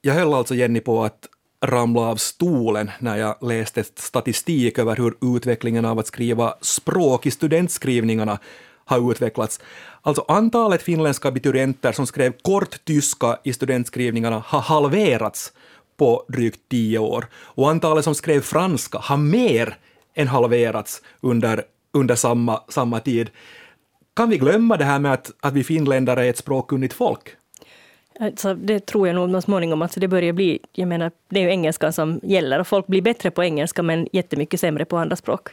jag höll alltså Jenny på att ramla av stolen när jag läste statistik över hur utvecklingen av att skriva språk i studentskrivningarna har utvecklats. Alltså antalet finländska abiturienter som skrev kort tyska i studentskrivningarna har halverats på drygt tio år och antalet som skrev franska har mer än halverats under, under samma, samma tid. Kan vi glömma det här med att, att vi finländare är ett språkkunnigt folk? Alltså, det tror jag nog småningom. Alltså, det börjar bli, jag menar, det är ju engelskan som gäller och folk blir bättre på engelska men jättemycket sämre på andra språk.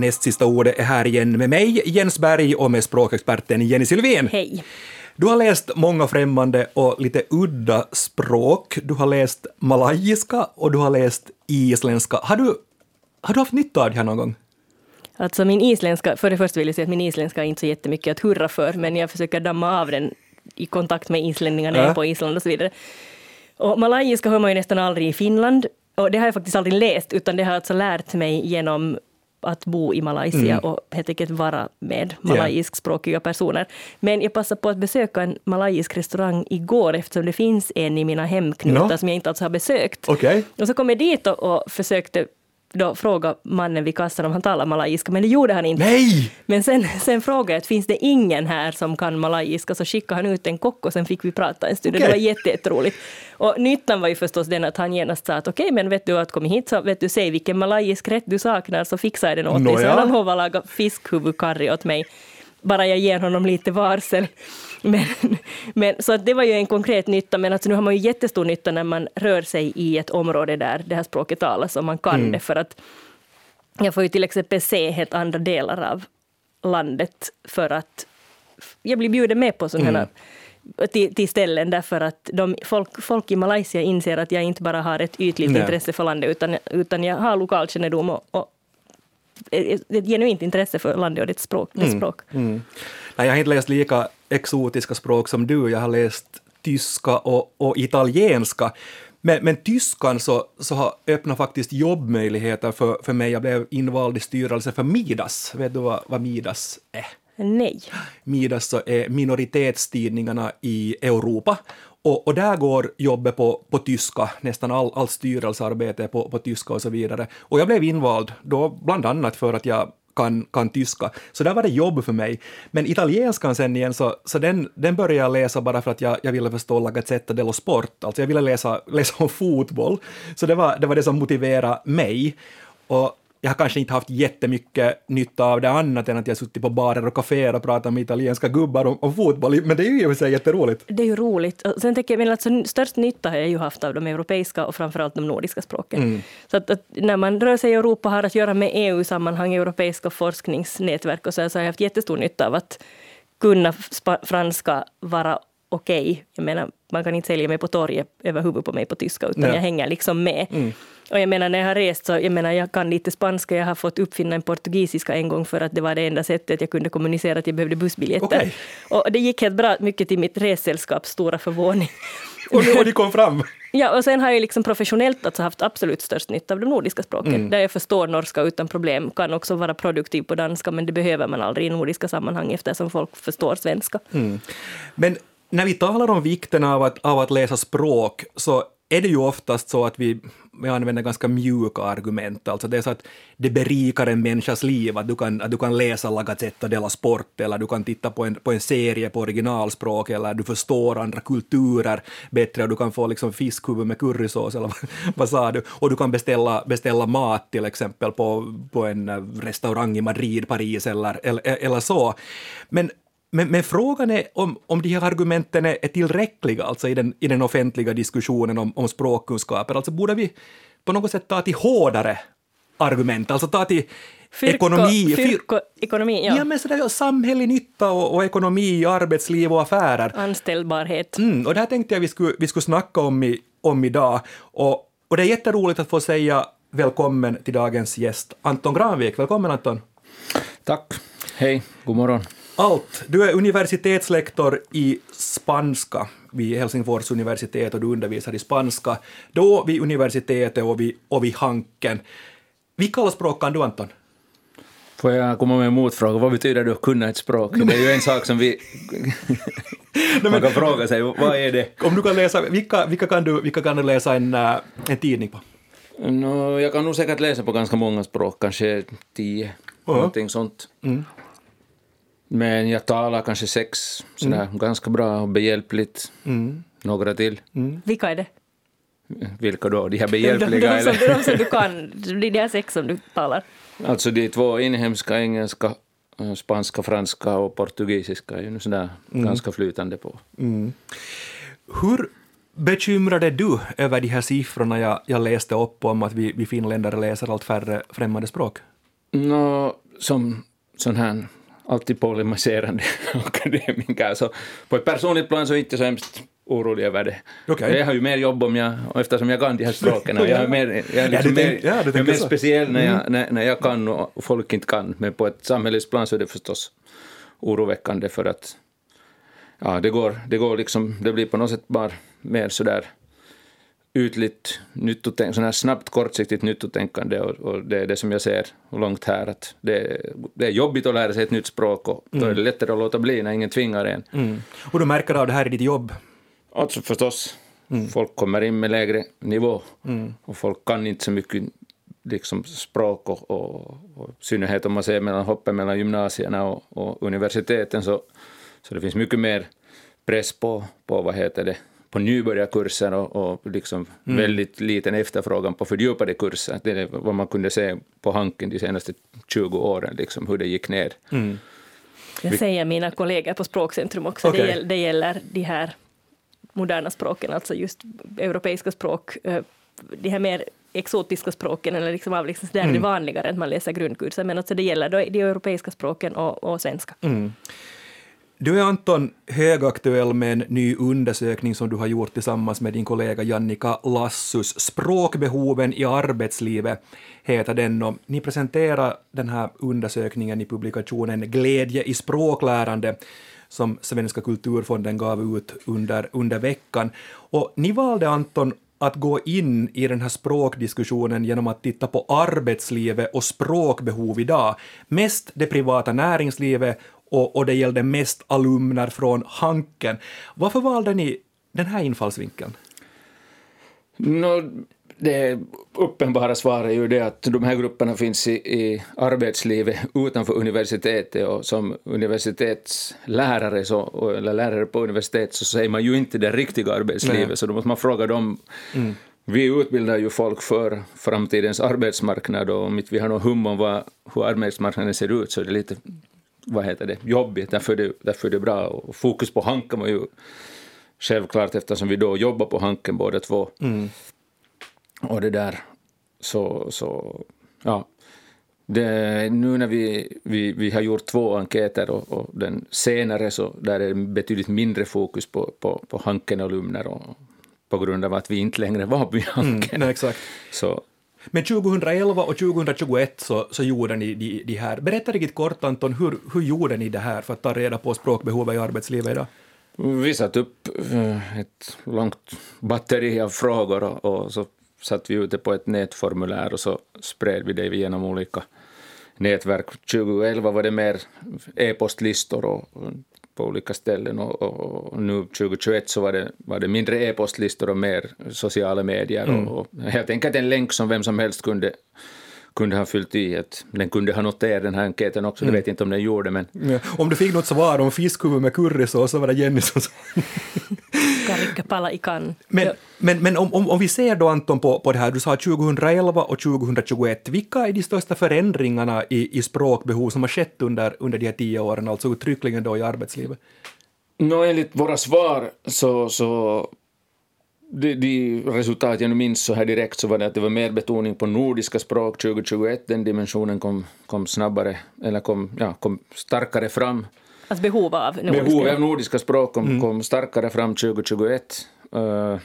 Näst sista ordet är här igen med mig, Jens Berg, och med språkexperten Jenny Sylvén. Hej! Du har läst många främmande och lite udda språk. Du har läst malayiska och du har läst isländska. Har du, har du haft nytta av det här någon gång? Alltså min isländska, för det första vill jag säga att min isländska är inte så jättemycket att hurra för, men jag försöker damma av den i kontakt med islänningar när jag är på Island och så vidare. Och malayiska hör man ju nästan aldrig i Finland, och det har jag faktiskt aldrig läst, utan det har jag alltså lärt mig genom att bo i Malaysia mm. och helt enkelt vara med malayiskspråkiga personer. Men jag passade på att besöka en malayisk restaurang igår eftersom det finns en i mina hemknutar no. som jag inte alls har besökt. Okay. Och så kom jag dit och, och försökte då fråga mannen vid kassan om han talar malayiska, men det gjorde han inte. Nej! Men sen, sen frågade jag att finns det ingen här som kan malayiska, så skickade han ut en kock och sen fick vi prata en stund. Okay. Det var jätteroligt. Och nyttan var ju förstås den att han genast sa att okej, okay, men vet du att kom hit så vet du, säg vilken malayisk rätt du saknar så fixar jag den åt dig. Så han lovade laga fiskhuvudkarri åt mig bara jag ger honom lite varsel. Men, men, så att det var ju en konkret nytta, men alltså nu har man ju jättestor nytta när man rör sig i ett område där det här språket talas och man kan mm. det, för att jag får ju till exempel se helt andra delar av landet för att jag blir bjuden med på sådana mm. Till, till, ställen därför att de, folk, folk i Malaysia inser att jag inte bara har ett ytligt Nej. intresse för landet utan, utan jag har lokalkännedom och, och ett genuint intresse för landet och dess språk. Dess mm. språk. Mm. Nej, jag har inte läst lika exotiska språk som du. Jag har läst tyska och, och italienska. Men, men tyskan så, så har öppnat faktiskt jobbmöjligheter för, för mig. Jag blev invald i styrelsen för Midas. Vet du vad, vad Midas är? Nej. Midas så är minoritetstidningarna i Europa. Och, och, där går jobbet på, på tyska, nästan all, all styrelsearbete på, på tyska och så vidare. Och jag blev invald då bland annat för att jag kan, kan tyska. Så där var det jobb för mig. Men italienskan sen igen, så, så den, den började jag läsa bara för att jag, jag ville förstå La Gazzetta dello Sport, alltså jag ville läsa, läsa om fotboll. Så det var, det var det som motiverade mig. Och jag har kanske inte haft jättemycket nytta av det annat än att jag suttit på barer och kaféer och pratat med italienska gubbar om, om fotboll, men det är ju i och för sig jätteroligt. Det är ju roligt. Och sen tänker jag, men alltså, störst nytta har jag ju haft av de europeiska och framförallt de nordiska språken. Mm. Så att, att, när man rör sig i Europa har att göra med EU-sammanhang, europeiska forskningsnätverk och så, så har jag haft jättestor nytta av att kunna franska, vara okej. Okay. Jag menar, man kan inte sälja mig på torget över huvudet på mig på tyska, utan Nej. jag hänger liksom med. Mm. Och jag menar när jag har rest så, jag menar jag kan lite spanska, jag har fått uppfinna en portugisiska en gång för att det var det enda sättet jag kunde kommunicera att jag behövde bussbiljetter. Okay. Och det gick helt bra, mycket till mitt ressällskaps stora förvåning. och, och de kom fram? Ja, och sen har jag liksom professionellt alltså haft absolut störst nytta av de nordiska språken, mm. där jag förstår norska utan problem, kan också vara produktiv på danska, men det behöver man aldrig i nordiska sammanhang eftersom folk förstår svenska. Mm. Men när vi talar om vikten av att, av att läsa språk så är det ju oftast så att vi, vi använder ganska mjuka argument. Alltså det är så att det berikar en människas liv, att du kan, att du kan läsa La Gazzetta della Sport, eller du kan titta på en, på en serie på originalspråk, eller du förstår andra kulturer bättre, och du kan få liksom fiskhuvud med currysås, eller vad sa du? Och du kan beställa, beställa mat till exempel på, på en restaurang i Madrid, Paris eller, eller, eller så. Men men, men, frågan är om, om de här argumenten är, är tillräckliga alltså i, den, i den offentliga diskussionen om, om språkkunskaper. Alltså borde vi på något sätt ta till hårdare argument, alltså ta till Fyrko, ekonomi. Fyrko, ekonomi, ja. ja men sådär, samhällelig nytta och, och, ekonomi, arbetsliv och affärer. Anställbarhet. Mm, och det här tänkte jag vi skulle, vi skulle snacka om, i, om idag. Och, och det är jätteroligt att få säga välkommen till dagens gäst Anton Granvik. Välkommen Anton. Tack. Hej, god morgon. Allt. Du är universitetslektor i spanska vid Helsingfors universitet och du undervisar i spanska, då vid universitetet och vid, och vid Hanken. Vilka språk kan du, Anton? Får jag komma med en motfråga? Vad betyder det att kunna ett språk? Det är ju en sak som vi... Man kan fråga sig, vad är det? Om du kan läsa, vilka, vilka, kan, du, vilka kan du läsa en, uh, en tidning på? No, jag kan nog säkert läsa på ganska många språk, kanske tio, uh-huh. någonting sånt. Mm. Men jag talar kanske sex, sådär mm. ganska bra och behjälpligt. Mm. Några till. Mm. Vilka är det? Vilka då? De här behjälpliga? de, de, de, de, som du kan, de här sex som du talar. Alltså de två inhemska, engelska, eh, spanska, franska och portugisiska är ju sådär mm. ganska flytande på. Mm. Hur bekymrade du över de här siffrorna jag, jag läste upp om att vi, vi finländare läser allt färre främmande språk? No, som sån här alltid polemiserande akademiker, så på ett personligt plan så är inte så hemskt orolig över det. Okay. Jag har ju mer jobb om jag, eftersom jag kan de här språken. Jag är mer, jag är liksom mer, ja, jag är mer speciell när jag, när, när jag kan och folk inte kan. Men på ett samhällsplan så är det förstås oroväckande för att ja, det, går, det, går liksom, det blir på något sätt bara mer sådär ytligt nyttotänk, sån här snabbt kortsiktigt nyttotänkande och, och, det är det som jag ser långt här att det, det är jobbigt att lära sig ett nytt språk och då är det mm. lättare att låta bli när ingen tvingar en. Mm. Och du märker av det här i ditt jobb? Alltså förstås, mm. folk kommer in med lägre nivå mm. och folk kan inte så mycket liksom språk och, och, och i synnerhet om man ser mellan hoppen mellan gymnasierna och, och universiteten så, så det finns mycket mer press på, på vad heter det, på nybörjarkurser och, och liksom mm. väldigt liten efterfrågan på fördjupade kurser. Det är vad man kunde se på Hanken de senaste 20 åren, liksom, hur det gick ner. Mm. Det säger mina kollegor på Språkcentrum också. Okay. Det, gäller, det gäller de här moderna språken, alltså just europeiska språk, eh, de här mer exotiska språken eller liksom avlägsna, där mm. är det mm. vanligare att man läser grundkurser, men alltså det gäller då de europeiska språken och, och svenska. Mm. Du är Anton högaktuell med en ny undersökning som du har gjort tillsammans med din kollega Jannika Lassus. Språkbehoven i arbetslivet heter den och ni presenterar den här undersökningen i publikationen Glädje i språklärande som Svenska kulturfonden gav ut under, under veckan. Och ni valde, Anton, att gå in i den här språkdiskussionen genom att titta på arbetslivet och språkbehov idag. Mest det privata näringslivet och, och det gällde mest alumner från Hanken. Varför valde ni den här infallsvinkeln? No, det uppenbara svaret är ju det att de här grupperna finns i, i arbetslivet utanför universitetet och som universitetslärare så, eller lärare på universitet så säger man ju inte det riktiga arbetslivet Nej. så då måste man fråga dem mm. Vi utbildar ju folk för framtidens arbetsmarknad och om inte vi har någon hum om vad, hur arbetsmarknaden ser ut så är det lite vad heter det, jobbigt, därför är det, därför är det bra. Och fokus på Hanken var ju självklart eftersom vi då jobbar på Hanken båda två. Mm. Och det där, så, så ja. Det, nu när vi, vi, vi har gjort två enkäter och, och, den senare så där är det betydligt mindre fokus på, på, på Hanken-alumner på grund av att vi inte längre var på Hanken. Mm, exakt. Så, men 2011 och 2021 så, så gjorde ni de, de här. Berätta riktigt kort Anton, hur, hur gjorde ni det här för att ta reda på språkbehovet i arbetslivet idag? Vi satte upp eh, ett långt batteri av frågor och, och så satte vi ute på ett nätformulär och så spred vi det genom olika nätverk. 2011 var det mer e-postlistor och, på olika ställen och, och, och, nu 2021 så var det, var det mindre e-postlistor och mer sociala medier mm. och, och helt enkelt en länk som vem som helst kunde kunde ha fyllt i. Att den kunde ha noterat den här enkäten också, mm. det vet inte om den gjorde men... Ja. Om du fick något svar om fiskhuvud med currysås så var det Jenny som sa... pala i kan. Men, men, men om, om, om, vi ser då Anton på, på det här, du sa 2011 och 2021, vilka är de största förändringarna i, i språkbehov som har skett under, under de här tio åren, alltså uttryckligen då i arbetslivet? No, enligt våra svar så, så de, de resultat jag nu minns så här direkt så var det att det var mer betoning på nordiska språk 2021. Den dimensionen kom, kom snabbare, eller kom, ja, kom starkare fram. Alltså behov av nordiska? Behov av nordiska språk kom, mm. kom starkare fram 2021. Uh, eh,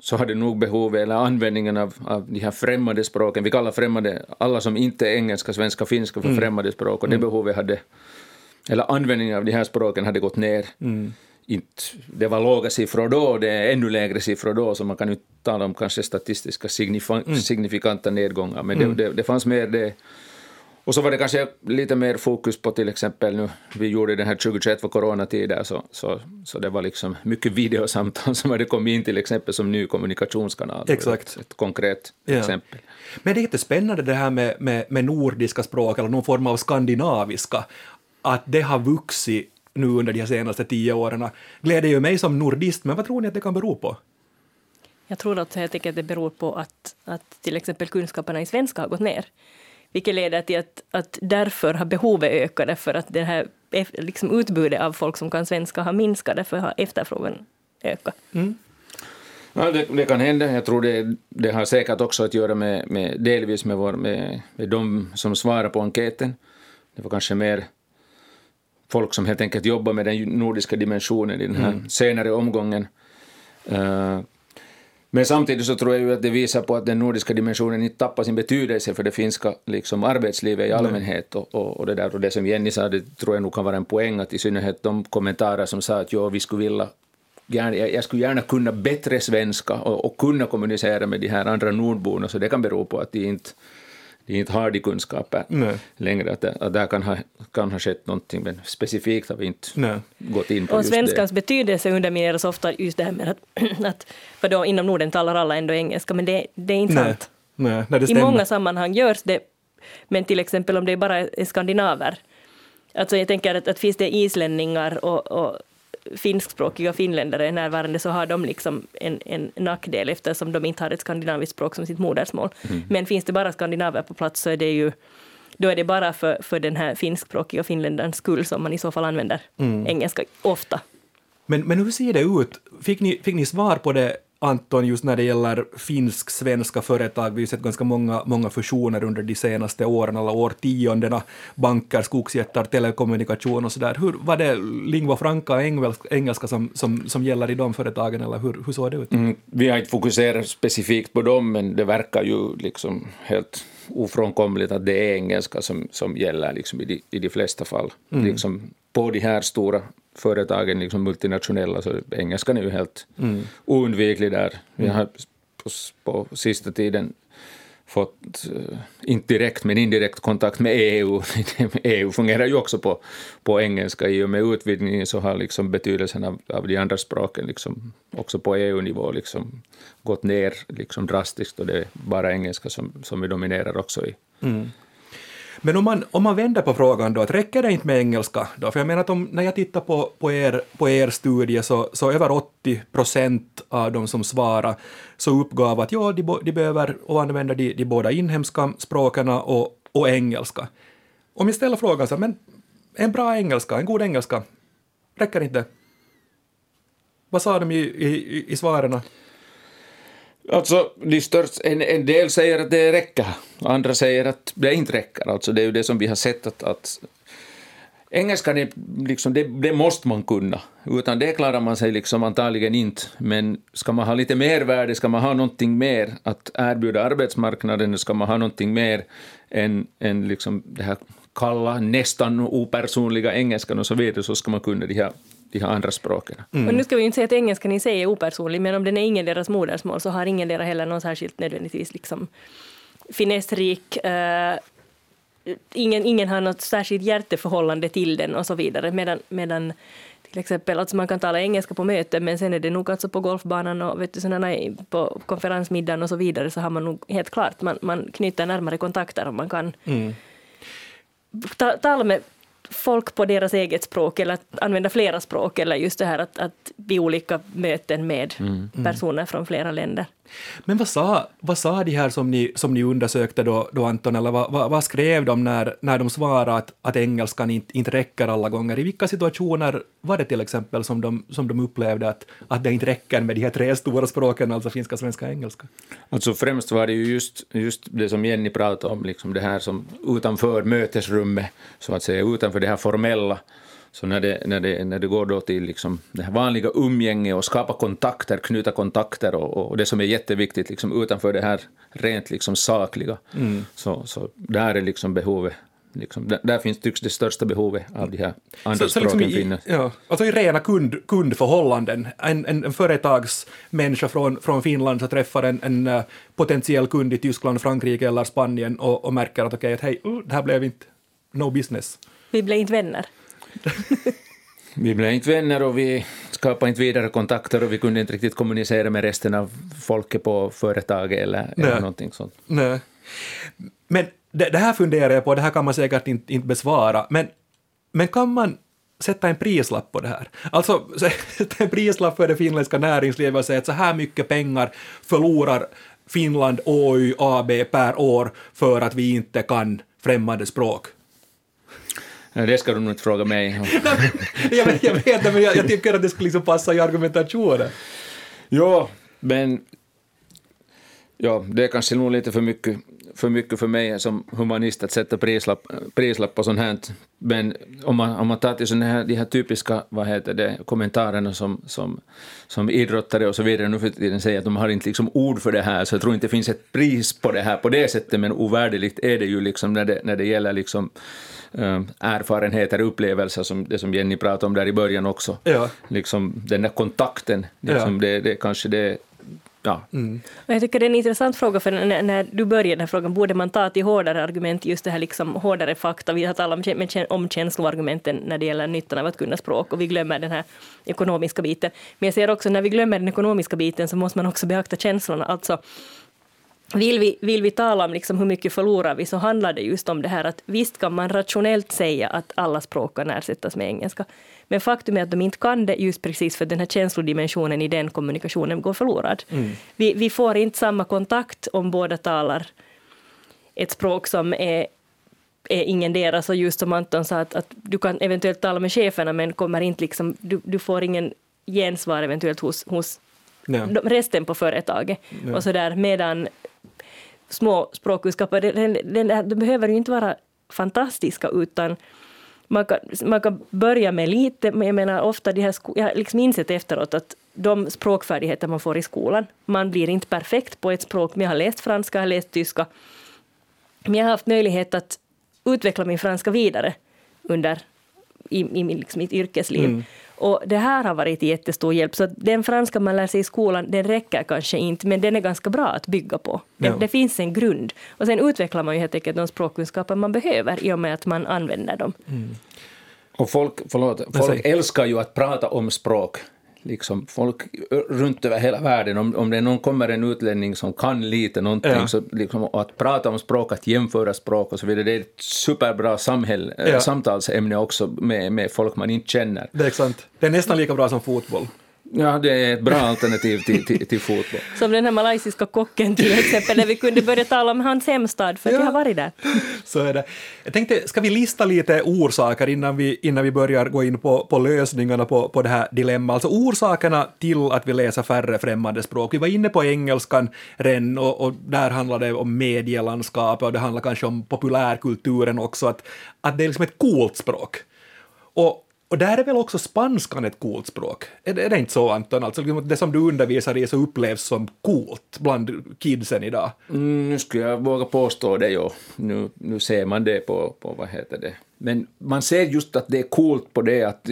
så hade nog behovet, eller användningen av, av de här främmande språken, vi kallar främmande, alla som inte är engelska, svenska, finska för mm. främmande språk, och det mm. behovet hade eller användningen av de här språken hade gått ner. Mm. Inte, det var låga siffror då, det är ännu lägre siffror då, så man kan ju tala om kanske statistiska signifika, mm. signifikanta nedgångar, men mm. det, det, det fanns mer det och så var det kanske lite mer fokus på till exempel nu, vi gjorde den här 2021 var coronatider, så, så, så det var liksom mycket videosamtal som hade kommit in till exempel som ny kommunikationskanal. Exakt. Ett, ett konkret ja. exempel. Men det är jättespännande det här med, med, med nordiska språk, eller någon form av skandinaviska, att det har vuxit nu under de senaste tio åren. Gläder ju mig som nordist, men vad tror ni att det kan bero på? Jag tror att helt enkelt det beror på att, att till exempel kunskaperna i svenska har gått ner. Vilket leder till att, att därför har behovet ökat, därför att det här liksom utbudet av folk som kan svenska har minskat, därför har efterfrågan ökat. Mm. Ja, det, det, kan hända. Jag tror det, det har säkert också att göra med, med delvis med, vår, med, med de som svarar på enkäten. Det var kanske mer folk som helt enkelt jobbar med den nordiska dimensionen i den här mm. senare omgången. Uh, men samtidigt så tror jag ju att det visar på att den nordiska dimensionen inte tappar sin betydelse för det finska liksom, arbetslivet i allmänhet. Och, och, och, det där, och det som Jenny sa, det tror jag nog kan vara en poäng, att i synnerhet de kommentarer som sa att ja, vi skulle vilja Gärna, jag skulle gärna kunna bättre svenska och, och, kunna kommunicera med de här andra nordborna, så det kan bero på att de inte de inte har de kunskaper Nej. längre. Att, det, att där kan ha, kan ha skett någonting, men specifikt har vi inte Nej. gått in på och just svenskans det. betydelse undermineras ofta just det här med att, att för då inom Norden talar alla ändå engelska, men det, det är inte Nej. sant. Nej. I många sammanhang görs det, men till exempel om det bara är skandinaver, Alltså jag tänker att, att finns det islänningar och, och finskspråkiga finländare är närvarande så har de liksom en, en nackdel eftersom de inte har ett skandinaviskt språk som sitt modersmål. Mm. Men finns det bara skandinaver på plats så är det ju då är det bara för, för den här finskspråkiga finländarens skull som man i så fall använder mm. engelska ofta. Men, men hur ser det ut? Fick ni, fick ni svar på det Anton, just när det gäller finsk-svenska företag, vi har sett ganska många, många fusioner under de senaste åren, alla årtiondena, banker, skogsjättar, telekommunikation och sådär. Hur, var det lingua franca, engelska, som, som, som gäller i de företagen, eller hur, hur såg det ut? Mm, vi har inte fokuserat specifikt på dem, men det verkar ju liksom helt ofrånkomligt att det är engelska som, som gäller liksom i, de, i de flesta fall. Mm. Liksom på de här stora företagen, liksom multinationella, så engelskan är ju helt mm. oundviklig där. Vi har på, på sista tiden fått, uh, inte direkt men indirekt kontakt med EU. EU fungerar ju också på, på engelska. I och med utvidgningen så har liksom betydelsen av, av de andra språken liksom också på EU-nivå liksom gått ner liksom drastiskt och det är bara engelska som, som vi dominerar också i. Mm. Men om man, om man vänder på frågan då, att räcker det inte med engelska då? För jag menar att om, när jag tittar på, på, er, på er studie så, så över 80 procent av de som svarar så uppgav att ja, de, de behöver och använder de, de båda inhemska språken och, och engelska. Om jag ställer frågan så men en bra engelska, en god engelska, räcker inte Vad sa de i, i, i svaren? Alltså, de störst, en, en del säger att det räcker, andra säger att det inte räcker. Alltså, det är ju det som vi har sett att, att Engelskan är liksom, det, det, måste man kunna, utan det klarar man sig liksom antagligen inte. Men ska man ha lite mer värde, ska man ha någonting mer att erbjuda arbetsmarknaden, ska man ha någonting mer än, än liksom det här kalla, nästan opersonliga engelskan och så vidare, så ska man kunna de här de här andra språken. Mm. Och nu ska vi inte säga att engelskan i sig är opersonlig, men om den är ingen deras modersmål så har ingen deras heller någon särskilt nödvändigtvis liksom finessrik uh, ingen, ingen har något särskilt hjärteförhållande till den och så vidare. Medan, medan till exempel, alltså man kan tala engelska på möten men sen är det nog alltså på golfbanan och vet du, sådana, på konferensmiddagen och så vidare så har man nog helt klart, man, man knyter närmare kontakter om man kan mm. ta, tala med folk på deras eget språk eller att använda flera språk eller just det här att, att vid olika möten med mm. personer från flera länder. Men vad sa, vad sa de här som ni, som ni undersökte då, då Anton, eller vad, vad, vad skrev de när, när de svarade att, att engelskan inte, inte räcker alla gånger? I vilka situationer var det till exempel som de, som de upplevde att, att det inte räcker med de här tre stora språken, alltså finska, svenska och engelska? Alltså främst var det ju just, just det som Jenny pratade om, liksom det här som utanför mötesrummet, så att säga, utanför det här formella, så när det, när det, när det går då till liksom det här vanliga umgänge och skapa kontakter, knyta kontakter och, och det som är jätteviktigt liksom utanför det här rent liksom sakliga, mm. så, så där är liksom behovet Liksom, där, där finns tycks det största behovet av de här andra Så, så liksom språken i, finnas. ja, alltså i rena kund, kundförhållanden. En, en, en företagsmänniska från, från Finland så träffar en, en uh, potentiell kund i Tyskland, Frankrike eller Spanien och, och märker att okej, okay, hej, uh, det här blev inte no business. Vi blev inte vänner. Vi blev inte vänner och vi skapade inte vidare kontakter och vi kunde inte riktigt kommunicera med resten av folket på företaget eller, eller någonting sånt. Nej. Men det, det, här funderar jag på, det här kan man säkert inte, inte besvara, men, men kan man sätta en prislapp på det här? Alltså sätta en prislapp för det finländska näringslivet och säga att så här mycket pengar förlorar Finland Oy AB per år för att vi inte kan främmande språk. Det ska du nog inte fråga mig. jag, vet, jag vet men jag, jag tycker att det skulle liksom passa i argumentationen. Ja, men ja, det är kanske nog lite för mycket, för mycket för mig som humanist att sätta prislapp, prislapp på sånt här. Men om man, om man tar till såna här, de här typiska vad heter det, kommentarerna som, som, som idrottare och så vidare nu för tiden säger att de har inte liksom ord för det här, så jag tror inte det finns ett pris på det här på det sättet, men ovärderligt är det ju liksom när det, när det gäller liksom erfarenheter, upplevelser, som det som Jenny pratade om där i början också. Ja. Liksom den där kontakten, liksom Ja. det, det kanske det Ja. Mm. Och jag tycker det är en intressant fråga, för när, när du började den här frågan, borde man ta till hårdare argument, just det här liksom hårdare fakta, vi har talat om, om känsloargumenten när det gäller nyttan av att kunna språk, och vi glömmer den här ekonomiska biten. Men jag ser också, när vi glömmer den ekonomiska biten, så måste man också beakta känslorna, alltså vill vi, vill vi tala om liksom hur mycket förlorar vi så handlar det just om det här att visst kan man rationellt säga att alla språk kan ersättas med engelska. Men faktum är att de inte kan det just precis för den här känslodimensionen i den kommunikationen går förlorad. Vi, vi får inte samma kontakt om båda talar ett språk som är är ingen deras och just som Anton sa att, att du kan eventuellt tala med cheferna men kommer inte liksom, du, du får ingen gensvar eventuellt hos, hos de, resten på företaget. Ja. Och så där, medan små språkkunskaper, den, den, det, behöver ju inte vara fantastiska utan man kan, man kan börja med lite, men jag menar ofta de här, jag har liksom insett efteråt att de språkfärdigheter man får i skolan, man blir inte perfekt på ett språk, men jag har läst franska, jag har läst tyska, men jag har haft möjlighet att utveckla min franska vidare under i, i liksom, mitt yrkesliv. Mm. Och det här har varit jättestor hjälp. Så att den franska man lär sig i skolan, den räcker kanske inte, men den är ganska bra att bygga på. Det, Ja. det finns en grund. Och sen utvecklar man ju helt enkelt de språkkunskaper man behöver i och med att man använder dem. Och folk, förlåt, folk älskar ju att prata om språk. Liksom folk runt över hela världen, om, om det någon kommer en utlänning som kan lite någonting, Ja. så liksom, att prata om språk, att jämföra språk och så vidare, det är ett superbra samhäll, Ja. samtalsämne också med, med folk man inte känner. Det är sant. Det är nästan lika bra som fotboll. Ja, det är ett bra alternativ till, till, till fotboll. Som den här malaysiska kocken till exempel, där vi kunde börja tala om hans hemstad, för Ja. jag har varit där. Så är det. Jag tänkte, ska vi lista lite orsaker innan vi, innan vi börjar gå in på, på lösningarna på, på det här dilemmat? Alltså orsakerna till att vi läser färre främmande språk. Vi var inne på engelskan redan och, och där handlar det om medielandskapet och det handlar kanske om populärkulturen också, att, att det är liksom ett coolt språk. Och, och där är väl också spanskan ett coolt språk? Är det, är det inte så Anton? Alltså liksom, det som du undervisar i så upplevs som coolt bland kidsen idag. Mm, nu skulle jag våga påstå det, jo. Nu, nu ser man det på, på, vad heter det. Men man ser just att det är coolt på det att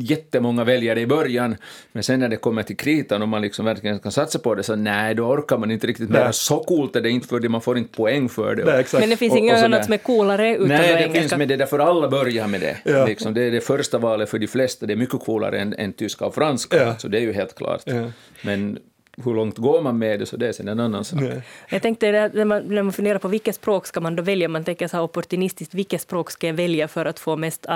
jättemånga väljer det i början, men sen när det kommer till kritan och man liksom verkligen kan satsa på det så nej, då orkar man inte riktigt Nej. mer. Så coolt är det inte för det, man får inte poäng för det. Exakt. Men det finns inget annat som är coolare utan Nej, det engelska. finns, men det är därför alla börjar med det. Ja. Liksom, det är det första valet för de flesta, det är mycket coolare än, än tyska och franska, Ja. så det är ju helt klart. Ja. Men hur långt går man med det, så det är sen en annan sak. Nej. Jag tänkte när man, när man funderar på vilket språk ska man då välja, man tänker så här opportunistiskt, vilket språk ska jag välja för att få mest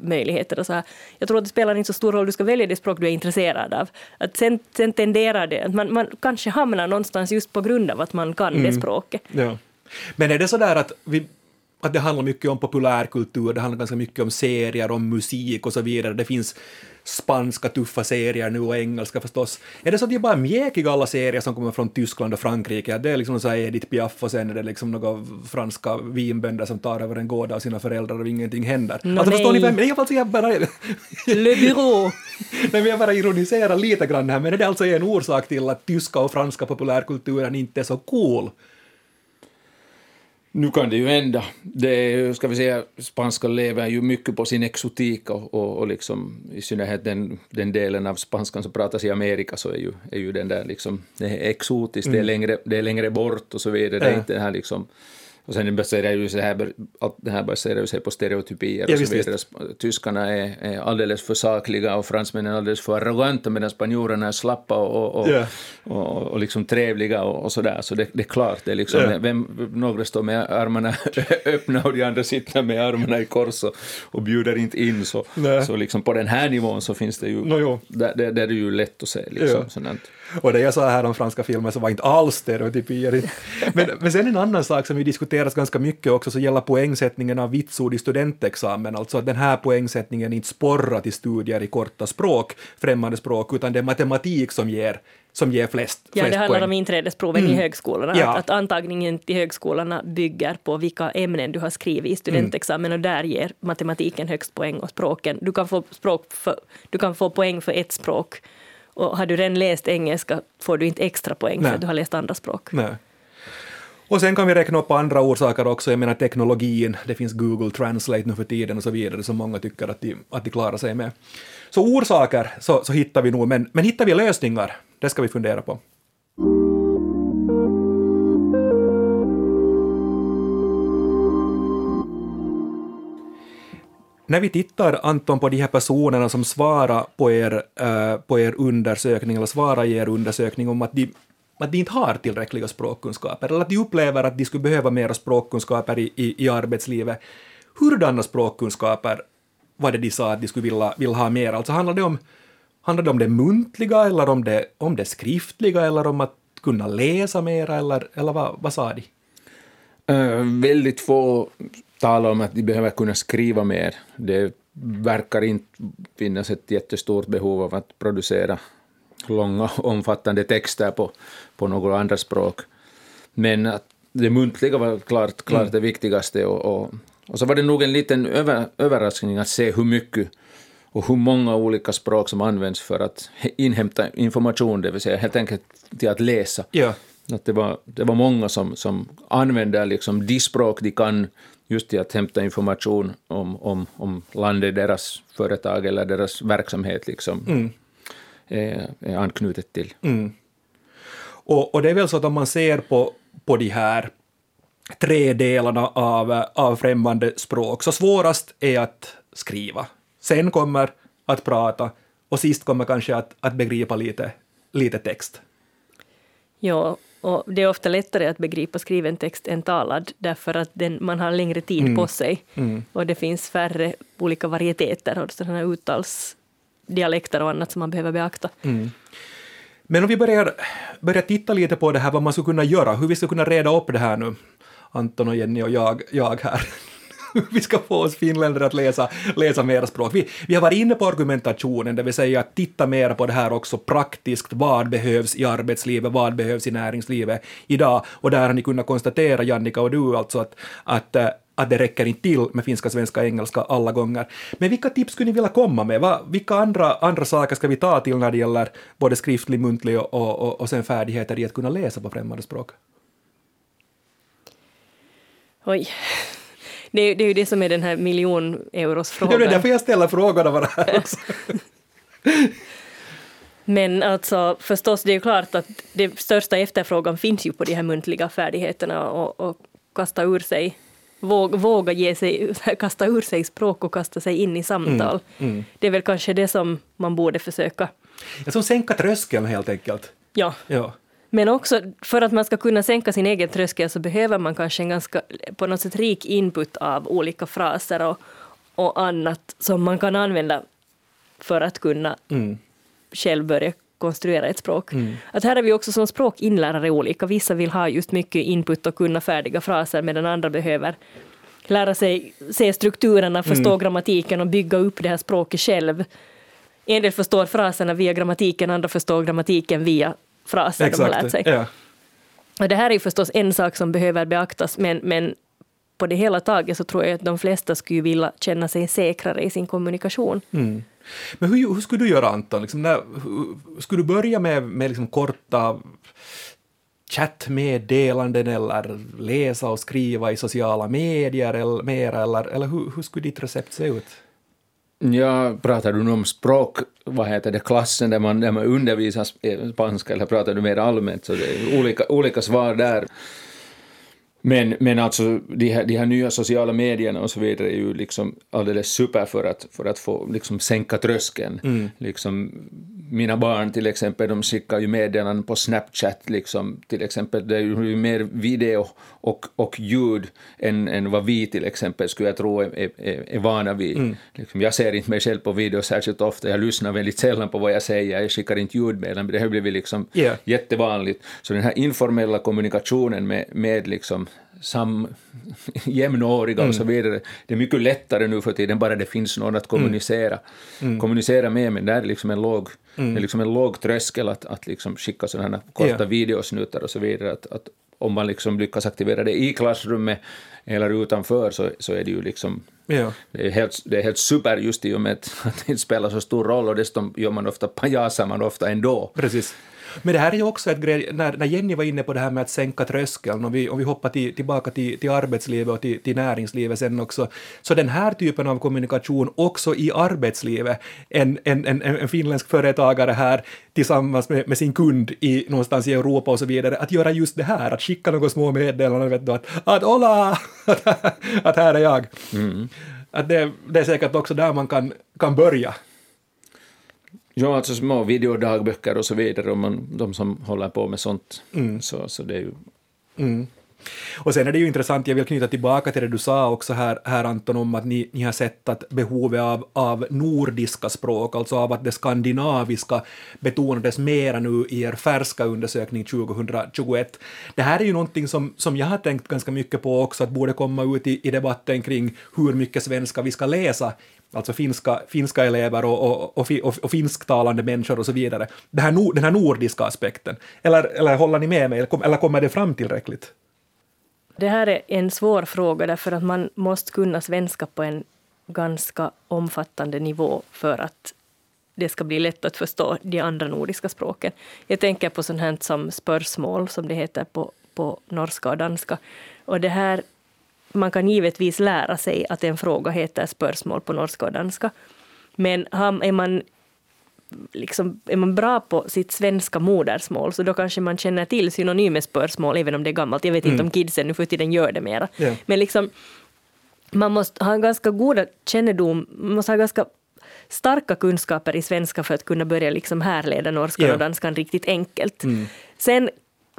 arbetsmöjligheter och så här. Jag tror att det spelar inte så stor roll, du ska välja det språk du är intresserad av. Att sen, sen tenderar det, att man, man kanske hamnar någonstans just på grund av att man kan det språket. Ja. Men är det så där att, vi, att det handlar mycket om populärkultur, det handlar ganska mycket om serier, om musik och så vidare. Det finns spanska tuffa serier nu och engelska förstås. Är det så att det är bara mjäkiga alla serier som kommer från Tyskland och Frankrike? Det är liksom så här Edith Piaf och sen är det liksom några franska vinbönder som tar över en gård av sina föräldrar och ingenting händer. Nå, alltså förstår ni nej. vem? Nej, alltså jag bara... Le bureau! Nej, men jag bara ironiserar lite grann här, men är det alltså en orsak till att tyska och franska populärkulturen inte är så cool? Nu kan det ju hända. Det är, ska vi säga, spanska lever ju mycket på sin exotik och, och, och liksom, i synnerhet den, den delen av spanskan som pratas i Amerika så är ju, är ju den där liksom, det är exotiskt, mm. det, är längre, det är längre bort och så vidare. Ja. Det är inte det här liksom och sen baserar ju sig här, allt det här baserar sig på stereotypier ja, och så vidare. Tyskarna är, är alldeles för sakliga och fransmännen alldeles för arroganta medan spanjorerna är slappa och, och, yeah. och, och, liksom trevliga och, och sådär. Så det, det, är klart, det är liksom, yeah. vem, några står med armarna öppna och de andra sitter med armarna i kors och, och bjuder inte in. Så, så liksom på den här nivån så finns det ju, no, där, där, där är det ju lätt att se. Liksom, yeah. Och det jag sa här om franska filmer så var inte alls stereotypier. Men, men sen en annan sak som vi diskuteras ganska mycket också så gäller poängsättningen av vitsord i studentexamen, alltså att den här poängsättningen inte sporrar till studier i korta språk, främmande språk, utan det är matematik som ger som ger flest Ja, flest det handlar poäng. om inträdesproven mm. i högskolorna. Ja. Att, att antagningen till högskolorna bygger på vilka ämnen du har skrivit i studentexamen mm. och där ger matematiken högst poäng och språken. Du kan få, språk för, du kan få poäng för ett språk och har du redan läst engelska får du inte extra poäng Nej. för att du har läst andra språk. Nej. Och sen kan vi räkna upp andra orsaker också, jag menar teknologin, det finns Google Translate nu för tiden och så vidare, som många tycker att de, att de klarar sig med. Så orsaker så, så hittar vi nog, men, men hittar vi lösningar? Det ska vi fundera på. När vi tittar, Anton, på de här personerna som svarar på er, eh, på er undersökning, eller svarar i er undersökning om att de, att de inte har tillräckliga språkkunskaper, eller att de upplever att de skulle behöva mera språkkunskaper i, i, i arbetslivet. Hurdana språkkunskaper var det de sa att de skulle vilja, vilja ha mer? Alltså handlar det om, handlar det om det muntliga, eller om det, om det skriftliga, eller om att kunna läsa mera, eller, eller vad, vad sa de? Uh, väldigt få talar om att de behöver kunna skriva mer. Det verkar inte finnas ett jättestort behov av att producera långa omfattande texter på, på några andra språk. Men att det muntliga var klart, klart mm. det viktigaste och, och, och, så var det nog en liten över, överraskning att se hur mycket och hur många olika språk som används för att inhämta information, det vill säga helt enkelt till att läsa. Ja. Att det, var, det var många som, som använder liksom de språk de kan just till att hämta information om, om, om landet, deras företag eller deras verksamhet liksom mm. Är, är anknutet till. Mm. Och, och det är väl så att om man ser på, på de här tre delarna av, av främmande språk, så svårast är att skriva. Sen kommer att prata och sist kommer kanske att, att begripa lite, lite text. Ja, och det är ofta lättare att begripa skriven text än talad, därför att den, man har längre tid mm. på sig. Mm. Och det finns färre olika varieteter och sådana dialekter och annat som man behöver beakta. Mm. Men om vi börjar, börjar titta lite på det här, vad man skulle kunna göra, hur vi ska kunna reda upp det här nu, Anton och Jenny och jag, jag här. vi ska få oss finländare att läsa, läsa mera språk. Vi, vi har varit inne på argumentationen, det vill säga att titta mer på det här också praktiskt. Vad behövs i arbetslivet, vad behövs i näringslivet idag? Och där har ni kunnat konstatera, Jannika och du, alltså att, att eh, att det räcker inte till med finska, svenska, engelska alla gånger. Men vilka tips skulle ni vilja komma med? Va? Vilka andra, andra saker ska vi ta till när det gäller både skriftlig, muntlig och, och, och sen färdigheter i att kunna läsa på främmande språk? Oj, det är, det är ju det som är den här miljon euros frågan. Det är därför jag ställer frågorna bara här också. Men alltså förstås, det är ju klart att det största efterfrågan finns ju på de här muntliga färdigheterna och, och kasta ur sig våga, våga ge sig, kasta ur sig språk och kasta sig in i samtal. Mm, mm. Det är väl kanske det som man borde försöka. Ja, som sänka tröskeln helt enkelt. Ja. ja. Men också för att man ska kunna sänka sin egen tröskel så behöver man kanske en ganska på något sätt rik input av olika fraser och, och annat som man kan använda för att kunna mm. själv börja konstruera ett språk. Mm. Att här är vi också som språkinlärare olika. Vissa vill ha just mycket input och kunna färdiga fraser medan andra behöver lära sig se strukturerna, förstå mm. grammatiken och bygga upp det här språket själv. En del förstår fraserna via grammatiken, andra förstår grammatiken via fraser Exakt, de har lärt sig. Ja. Och det här är ju förstås en sak som behöver beaktas, men, men på det hela taget så tror jag att de flesta skulle vilja känna sig säkrare i sin kommunikation. Mm. Men hur, hur skulle du göra Anton? Liksom när, skulle du börja med, med liksom korta chattmeddelanden eller läsa och skriva i sociala medier eller mer, eller, eller hur, hur skulle ditt recept se ut? Ja, pratar du nu om språk, vad heter det, klassen där man, där man undervisar spanska eller pratar du mer allmänt? Så det är olika, olika svar där. Men, men alltså de här, de här nya sociala medierna och så vidare är ju liksom alldeles super för att, för att få liksom sänka tröskeln. Mm. Liksom, mina barn till exempel, de skickar ju meddelanden på Snapchat, liksom, till exempel, det är ju mer video och, och ljud än, än vad vi till exempel skulle jag tro är, är, är vana vid. Mm. Liksom, jag ser inte mig själv på video särskilt ofta, jag lyssnar väldigt sällan på vad jag säger, jag skickar inte ljudmeddelanden, det har blivit liksom yeah. jättevanligt. Så den här informella kommunikationen med, med liksom sam, jämnåriga och så mm. vidare. Det är mycket lättare nu för tiden, bara det finns någon att kommunicera, mm. mm. kommunicera med, men där är liksom en låg, mm. är liksom en låg tröskel att, att liksom skicka sådana korta ja. videosnuttar och så vidare. Att, att om man liksom lyckas aktivera det i klassrummet eller utanför så, så är det ju liksom ja. det, är helt, det är helt super just i och med att, att det inte spelar så stor roll och dessutom gör man ofta, pajasar man ofta ändå. Precis. Men det här är ju också ett grej, när, när Jenny var inne på det här med att sänka tröskeln, om vi, om vi hoppar till, tillbaka till, till arbetslivet och till, till näringslivet sen också, så den här typen av kommunikation också i arbetslivet, en, en, en, en finländsk företagare här tillsammans med, med, sin kund i, någonstans i Europa och så vidare, att göra just det här, att skicka några små meddelanden, vet du, att, att hola, att här är jag. Mm. Att det, det är säkert också där man kan, kan börja. Ja, alltså små videodagböcker och så vidare, om man, de som håller på med sånt. Mm. Så, så det är ju... Mm. Och sen är det ju intressant, jag vill knyta tillbaka till det du sa också här, här Anton, om att ni, ni har sett att behovet av, av nordiska språk, alltså av att det skandinaviska betonades mera nu i er färska undersökning 2021. Det här är ju någonting som, som jag har tänkt ganska mycket på också, att borde komma ut i, i debatten kring hur mycket svenska vi ska läsa alltså finska, finska elever och, och, och, och, och finsktalande människor och så vidare. Det här, den här nordiska aspekten. Eller, eller håller ni med mig, eller kommer det fram tillräckligt? Det här är en svår fråga därför att man måste kunna svenska på en ganska omfattande nivå för att det ska bli lätt att förstå de andra nordiska språken. Jag tänker på sånt här som spörsmål, som det heter på, på norska och danska. Och det här man kan givetvis lära sig att en fråga heter spörsmål på norska och danska. Men är man, liksom, är man bra på sitt svenska modersmål så då kanske man känner till synonymer spörsmål även om det är gammalt. Jag vet mm. inte om kidsen nu för tiden gör det mera. Yeah. Men liksom, man måste ha en ganska goda kännedom, man måste ha ganska starka kunskaper i svenska för att kunna börja liksom härleda norskan yeah. och danskan riktigt enkelt. Mm. Sen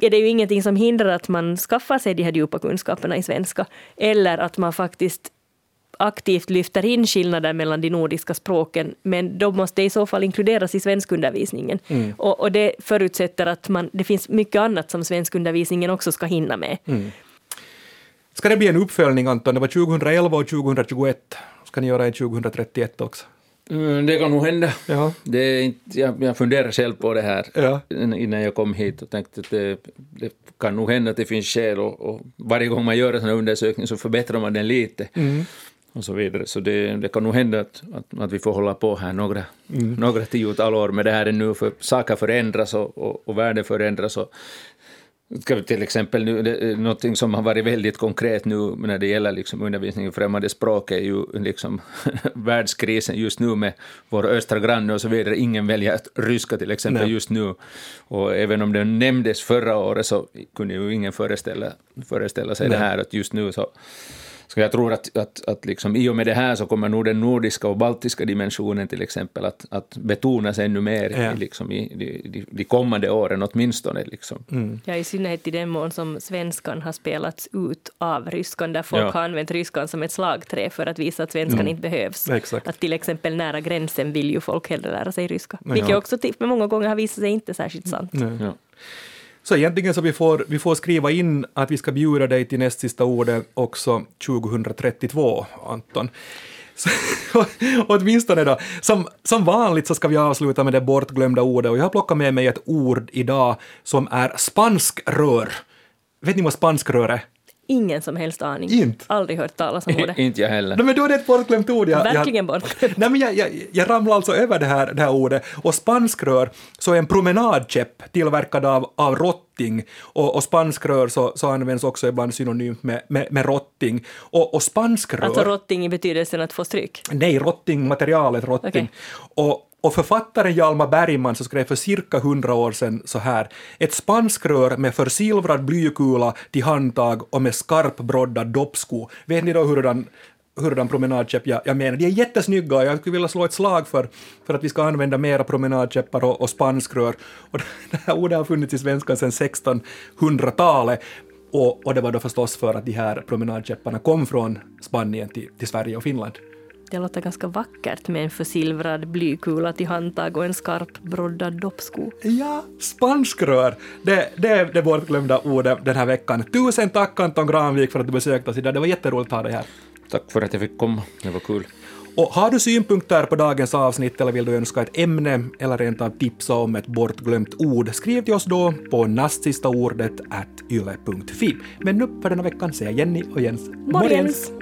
är det ju ingenting som hindrar att man skaffar sig de här djupa kunskaperna i svenska, eller att man faktiskt aktivt lyfter in skillnader mellan de nordiska språken, men då måste det i så fall inkluderas i svenskundervisningen. Mm. Och, och, det förutsätter att man, det finns mycket annat som svenskundervisningen också ska hinna med. Mm. Ska det bli en uppföljning, Anton? Det var 2011 och 2021. Ska ni göra en 2031 också? Mm, det kan nog hända. Ja. Det är inte, jag, jag funderar själv på det här ja. innan jag kom hit och tänkte att det, det kan nog hända att det finns skäl och, och varje gång man gör en sån här undersökning så förbättrar man den lite. Mm. Och så vidare. Så det, det kan nog hända att, att, att, vi får hålla på här några, mm. några tiotal år med det här ännu, för saker förändras och, och, och världen förändras. Och Ska vi till exempel nu, någonting som har varit väldigt konkret nu när det gäller liksom undervisning i främmande språk är ju liksom världskrisen just nu med vår östra granne och så vidare. Ingen väljer ryska till exempel Nej. just nu. Och även om det nämndes förra året så kunde ju ingen föreställa, föreställa sig Nej. det här att just nu så så jag tror att, att, att liksom, i och med det här så kommer nog den nordiska och baltiska dimensionen till exempel att, att betonas ännu mer ja. liksom, i de, de, de kommande åren åtminstone. Liksom. Mm. Ja, i synnerhet i den mån som svenskan har spelats ut av ryskan, där folk ja. har använt ryskan som ett slagträ för att visa att svenskan mm. inte behövs. Exakt. Att till exempel nära gränsen vill ju folk hellre lära sig ryska, vilket ja. också många gånger har visat sig inte särskilt sant. Ja. Så egentligen så vi får vi får skriva in att vi ska bjuda dig till näst sista ordet också 2032, Anton. Så, åtminstone då. Som, som vanligt så ska vi avsluta med det bortglömda ordet och jag har plockat med mig ett ord idag som är spanskrör. Vet ni vad spanskrör är? Ingen som helst aning. Inte? Aldrig hört talas om ordet. Inte jag heller. No, men då är det ett bortglömt ord. Jag, Verkligen jag, bortglömt. Nej, men jag, jag, jag ramlade alltså över det här, det här ordet. Och spanskrör, så är en promenadkäpp tillverkad av, av rotting. Och, och spanskrör så, så används också ibland synonymt med, med, med rotting. Och, och spanskrör... Alltså rotting i betydelsen att få stryk. Nej, rotting, materialet rotting. Okej. Och, och författaren Hjalmar Bergman så skrev för cirka hundra år sedan så här. Ett spanskrör med försilvrad blykula till handtag och med skarp broddad doppsko. Vet ni då hurdan hurdan promenadkäpp jag, jag menar. De är jättesnygga och jag skulle vilja slå ett slag för, för att vi ska använda mera promenadkäppar och, och spanskrör. Och det här ordet har funnits i svenskan sedan 1600-talet. Och, och det var då förstås för att de här promenadkäpparna kom från Spanien till, till Sverige och Finland. Det låter ganska vackert med en försilvrad blykula till handtag och en skarp broddad doppsko. Ja, spanskrör. Det, det är det bortglömda ordet den här veckan. Tusen tack Anton Granvik för att du besökte oss idag. Det var jätteroligt att ha dig här. Tack för att jag fick komma, det var kul. Och har du synpunkter på dagens avsnitt eller vill du önska ett ämne eller rent av tipsa om ett bortglömt ord, skriv till oss då på nastsistaordet at yle.fi. Men nu för denna veckan säger Jenny och Jens Morgens.